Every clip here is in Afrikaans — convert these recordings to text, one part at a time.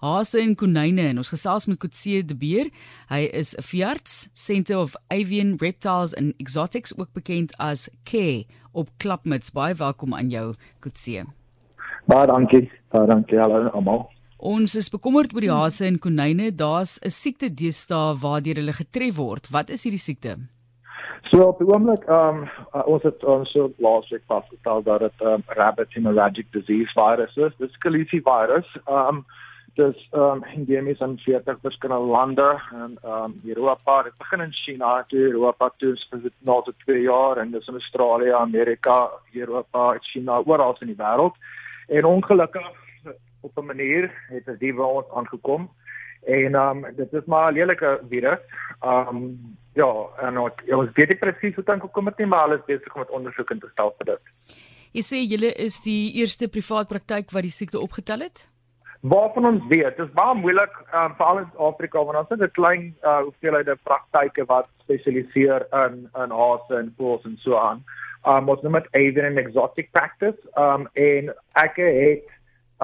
hase en konyne en ons gesels met Kotse de Beer. Hy is 'n veearts, Center of Avian Reptiles and Exotics, ook bekend as CARE op Klapmuts. Baie welkom aan jou Kotse. Baie dankie. Baie dankie almal. Ons is bekommerd oor die hase en konyne. Daar's 'n siekte deesdae waardeur hulle getref word. Wat is hierdie siekte? So op die oomblik ehm um, uh, ons het ons so laasweek vasgestel dat dit ehm um, rabbit hemorrhagic disease virus is. Dis Kalisi virus. Ehm um, dis ehm um, endemies in 40 verskillende lande en ehm um, Europa. Dit begin in China, toe Europa toe dit nou tot 2 jaar en dis in Australië, Amerika, Europa, China, oral in die wêreld. En ongelukkig op 'n manier het dit by ons aangekom. En ehm um, dit is maar 'n lelike virus. Ehm um, ja, en ja, ons weet nie presies hoe dit gekom het nie, maar alles besig om met ondersoek in te stel vir dit. Jy sê julle is die eerste privaat praktyk wat die siekte opgetel het? Waarvan ons weet, dit is baie moeilik um, veral in Afrika want ons het 'n klein uh, hoeveelheid praktyke wat spesialiseer in in hase en voëls en so aan. Um ons noem dit avian and exotic practice. Um en ek het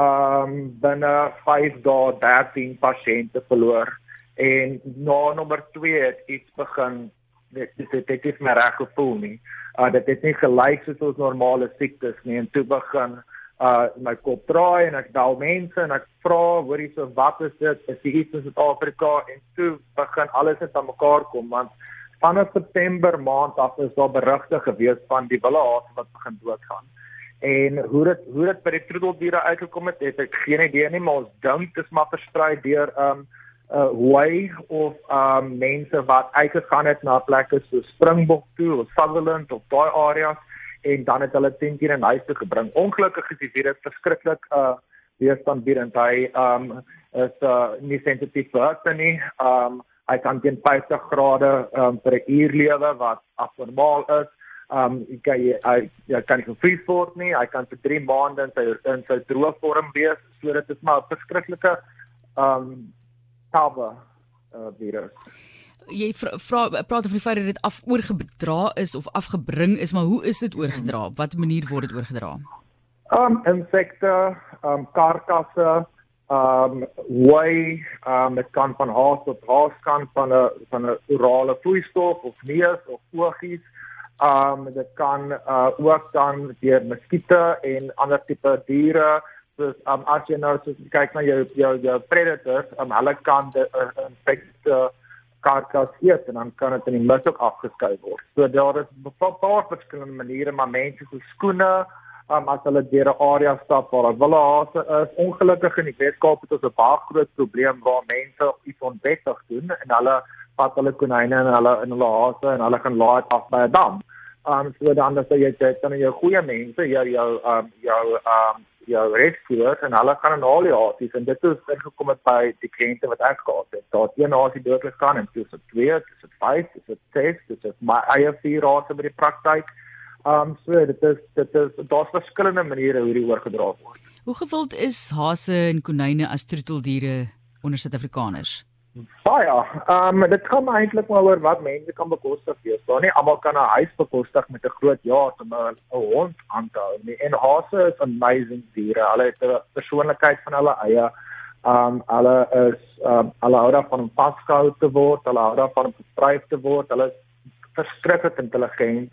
um binne 5 dae 13 pasiënte verloor en na nommer 2 het iets begin dit dit dit is my reg gevoel nie. Uh dit het nie gelyk soos ons normale siektes nie en toe begin uh my kop draai en ek bel mense en ek vra hoorie so wat is dit? Is dit iets in Suid-Afrika en toe begin alles net aan mekaar kom want vanaf September maand af is daar berigte gewees van die wille haas wat begin doodgaan. En hoe dit hoe dit by die troeteldiere uitgekom het, het ek geen idee nie, maar ons dink dit is maar versprei deur um uh way of um mense wat uitgegaan het na plekke so Springbok toe of Sutherland of daai areas en dan het hulle teen hier in huis toe gebring. Ongelukkig is die virus verskriklik uh weerstandbiedend. Hy um is uh nie sensitief vir hitte nie. Um hy kan teen 50 grade um vir 'n uur lewe wat abnormaal is. Um jy kan jy, jy kan nie gevries word nie. Hy kan vir 3 maande in sy in sy droë vorm wees. So dit is maar 'n verskriklike um Tava uh, virus. Jy vra praat oor die feit dat dit af oorgedra is of afgebring is, maar hoe is dit oorgedra? Watter manier word dit oorgedra? Um insekte, um karkasse, um why um dit kan van haas tot haas kan van 'n van 'n orale vloeistof of neus of oogies. Um dit kan uh ook dan deur muskiete en ander tipe diere soos um as jy nou so kyk na jou jou jou predators, um hulle kan die uh, infekte uh, karkas eet en dan kan dit in die mis ook afgeskei word. So daar is baie verskillende maniere, maar mense se skoene um as hulle deur 'n area stap waar daar wille hase is, ongelukkig in die Weskaap het ons 'n baie groot probleem waar mense iets onwettig doen en hulle vat hulle konyne en hulle in hulle hase en hulle gaan laai af by 'n dam. Um so dan as jy dit dan jou goeie mense, jou jou um jou um jou rescuers en hulle gaan na al die hasies en dit het ingekom het by die kliënte wat ek gehad het. Daar het een hasie dood gegaan en dis 'n twee, dis 'n vyf, dis 'n ses, dis 'n my eie vier hase by die praktyk. Um so dit is dit is daar's verskillende maniere hoe dit oorgedra word. Hoe gewild is hase en konyne as troeteldiere onder Suid-Afrikaners? Baie. Ehm um, dit kom eintlik maar oor wat mense kan bekostig wees. Daar nie almal kan 'n huis bekostig met 'n groot jaat om 'n hond aan te hou nie. En hase is amazing diere. Hulle het 'n persoonlikheid van hulle eie. Ehm um, hulle is ehm um, hulle hou daarvan om vasgehou te word. Hulle hou daarvan om gestryf te word. Hulle is verskriklik intelligent.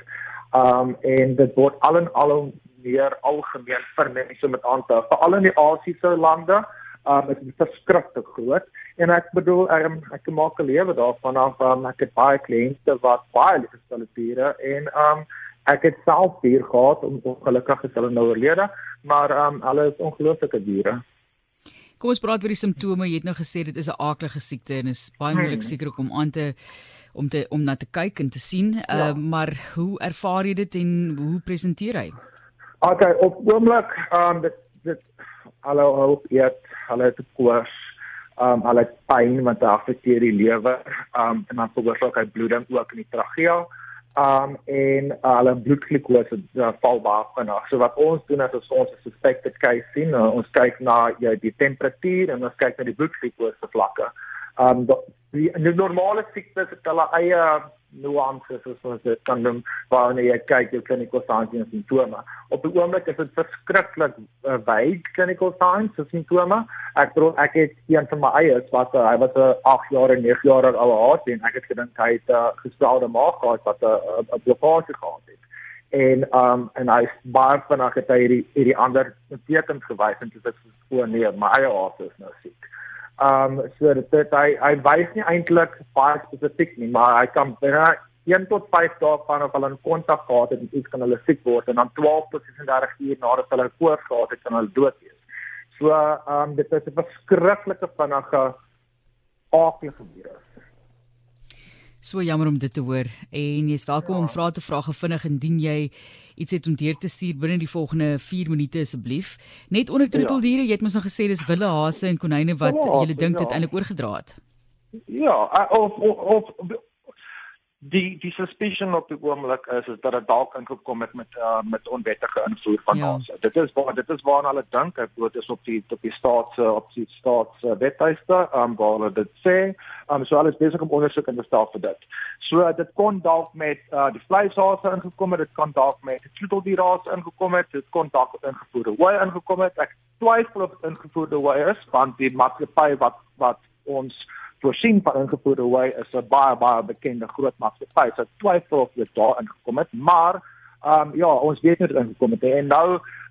Ehm um, en dit word al in al meer algemeen vir mense met aan te hou. Veral in die Asiëse lande um, dit is verskriklik groot en ek bedoel um, ek maak 'n lewe daarvan af um, ek het baie kliënte wat baie lief is vir diere en um, ek het self dier gehad om ongelukkig is hulle nou oorlede maar um, hulle is ongelooflike diere Kom ons praat oor die simptome. Jy het nou gesê dit is 'n aaklige siekte en is baie moeilik hmm. seker om aan te om te om na te kyk en te sien. Ja. Uh, maar hoe ervaar jy dit en hoe presenteer hy? Okay, op oomblik, um, dit dit hallo hoop eet hulle het koors, um hulle het pyn want dit affekteer die lewer, um en dan veroorsaak hy bloeding ook in die trachea. Um en uh, hulle bloedglikose uh, val baie vinnig. So wat ons doen is ons 'n suspected case sien, uh, ons kyk na jou die temperatuur en ons kyk na die bloedglikose vlakke. Um die, die normale siektes het hulle eie nuances as ons dit kan noem wanneer jy kyk jou clinical signs en simptome. Op die oomblik is dit verskriklik uh, wyd clinical signs en simptome. Ek bedoel ek het een van my eiers wat uh, hy was 'n 8 jaar en 9 jaar oud gehad en ek het gedink hy het 'n uh, geswelde maag gehad wat 'n blokkade gehad het en um en hy baie vinnig het hy hierdie hierdie ander tekens gewys en dit is gewoon nee my eie aas is nou siek. Um so dit dit hy hy wys nie eintlik baie spesifiek nie, maar hy kan binne 1 tot 5 dae van of hulle in kontak gehad het met iets kan hulle siek word en dan 12 tot 36 uur nadat hulle koors gehad het kan hulle dood wees. So um dit is 'n verskriklike vinnige aardige virus. So jammer om dit te hoor en jy's welkom ja. om vrae te vra gevinnig indien jy iets het om deur te stuur binne die volgende 4 minute asseblief. Net onder troeteldiere, jy het mos nog gesê dis wille hase en konyne wat jy dink dit ja. eintlik oorgedra het. Ja, of of, of die die suspicion op die oomblik is is dat dit dalk ingekom het met uh, met onwettige invoer van ja. ons. Dit is waar dit is waar hulle dink ek glo dit is op die op die staats op die staats uh, wethuiste um waar hulle dit sê. Um so alles besig om ondersoek in te stel vir dit. So dit kon dalk met uh, die vleishaase ingekom het, dit kan dalk met die troeteldieraas ingekom het, dit kon dalk met ingevoerde hooi ingekom het. Ek twyfel of dit ingevoerde hooi is want die maatskappy wat wat ons voorsien van ingevoerde hooi is 'n baie baie bekende groot maatskappy. So twyfel of dit daar ingekom het, maar um, ja, ons weet nie dit ingekom het en nou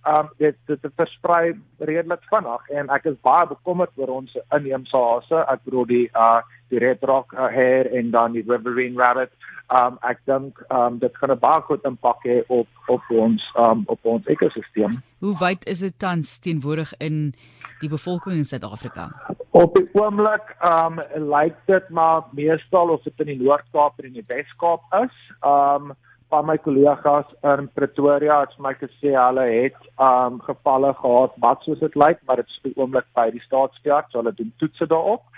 um, dit dit versprei redelik vinnig en ek is baie bekommerd oor ons inheemse hase. Ek bedoel die uh die red rock uh, hair en dan die riverine rabbit. Um, ek dink um, dit gaan 'n baie groot impak hê op op ons um, op ons ekosisteem. Hoe wyd is dit tans teenwoordig in die bevolking in Suid-Afrika? Op die oomblik um, lyk dit maar meestal of dit in die Noord-Kaap en in die Wes-Kaap is. Um, van my kollegas in Pretoria het my gesê hulle het um, gevalle gehad wat soos dit lyk, maar dit is die oomblik by die staatsveearts, so hulle doen toetse daarop.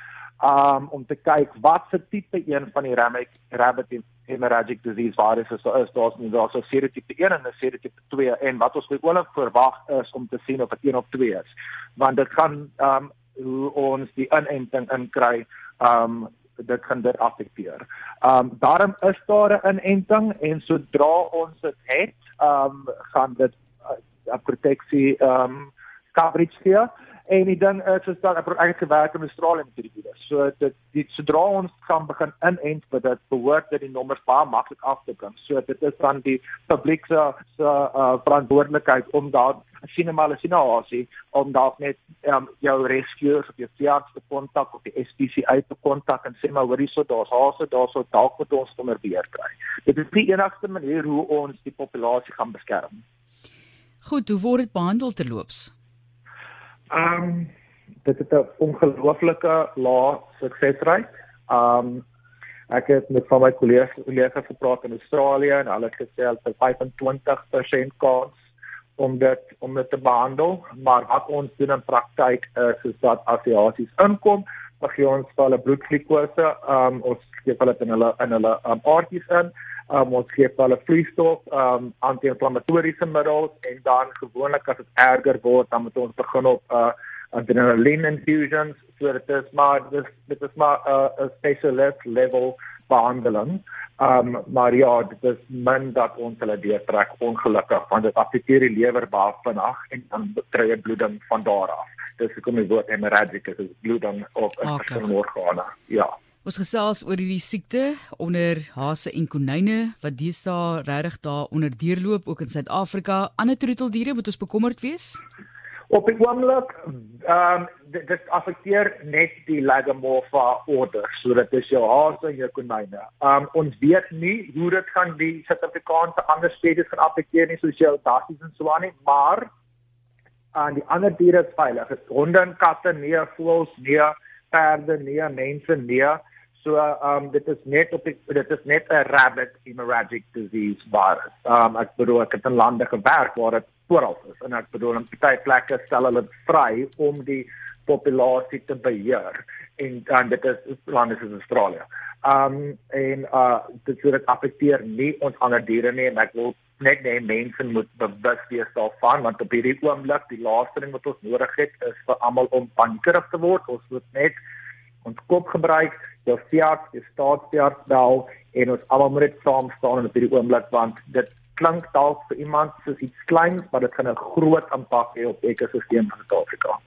Um om te kyk wat se tipe 1 van die rabbit rabbit hemorrhagic disease virus is. Is daar's nie daar's 'n serotipe 1 en 'n serotipe 2 en wat ons gewoonlik verwag is om te sien of dit 1 of 2 is. Want dit gaan um hoe ons die inenting inkry um dit kan dit affekteer. Um daarom is daar 'n inenting en sodra ons dit het, um gaan dit 'n uh, proteksie um coverage gee. En die ding is is dat ek het gewerk in Australië met hierdie virus. So dit die sodra ons gaan begin inent vir dit behoort dit die nommers baie maklik af te bring. So dit is dan die publiek se se uh, verantwoordelikheid om daar sien maar as jy nou as om daar net um, jou rescuers of jou veearts te kontak of die SPCA te kontak en sê maar hoorie so daar's hase daarso dalk moet ons sommer beheer kry. Dit is die enigste manier hoe ons die populasie gaan beskerm. Goed, hoe word dit behandel terloops? Ehm um, dit het 'n ongelooflike lae suksesrate. Ehm um, ek het met van my kollegas kollegas gepraat in Australië en hulle het gesê hulle het 25% kans om dit om dit te behandel, maar wat ons doen in praktyk is is dat as die hasies inkom, gee ons hulle bloedglikose, ehm um, ons gee hulle in hulle in hulle um, aartjies in um, ons gee hulle vloeistof, um, anti-inflammatoriese middels en dan gewoonlik as dit erger word, dan moet ons begin op uh, adrenaline infusions. So dit is maar dis dit is maar 'n uh, specialist level behandeling. Um maar ja, dit is min dat ons hulle deurtrek ongelukkig want dit affekteer die lewer baie vinnig en dan kry jy bloeding van daar af. Dis hoekom die woord hemorrhagic is bloeding op 'n okay. verskillende organe. Ja. Ons gesels oor hierdie siekte onder hase en konyne wat deesdae regtig daar onder deurloop ook in Suid-Afrika. Ander troeteldiere moet ons bekommerd wees? Op die oomblik, ehm um, dit, dit affekteer net die Lagomorpha orde, so dit is jou hase en jou konyne. Ehm um, ons weet nie hoe dit gaan die Suid-Afrikaanse ander spesies gaan affekteer nie soos jou dassies en so aan nie, maar aan die ander diere is veilig. Dit honde en katte, nee, voëls, nee, perde, nee, mense, nee. So um dit is net op dit is net 'n rabbit hemorrhagic disease virus. Um ek bedoel ek het in lande gewerk waar dit oral is en ek bedoel in baie plekke stel hulle vry om die populasie te beheer en dan dit is lande soos Australië. Um en uh dit sou dit affekteer nie ons ander diere nie en ek wil net net mense moet bewus wees daarvan want op hierdie oomblik die laaste ding wat ons nodig het is vir almal om paniekerig te word. Ons moet net ons kop gebruik, jou veearts, jou staatsveearts bel en ons almal moet dit saam staan op hierdie oomblik want dit klink dalk vir iemand soos iets kleins, maar dit gaan 'n groot impak hê op ekosisteem in Suid-Afrika.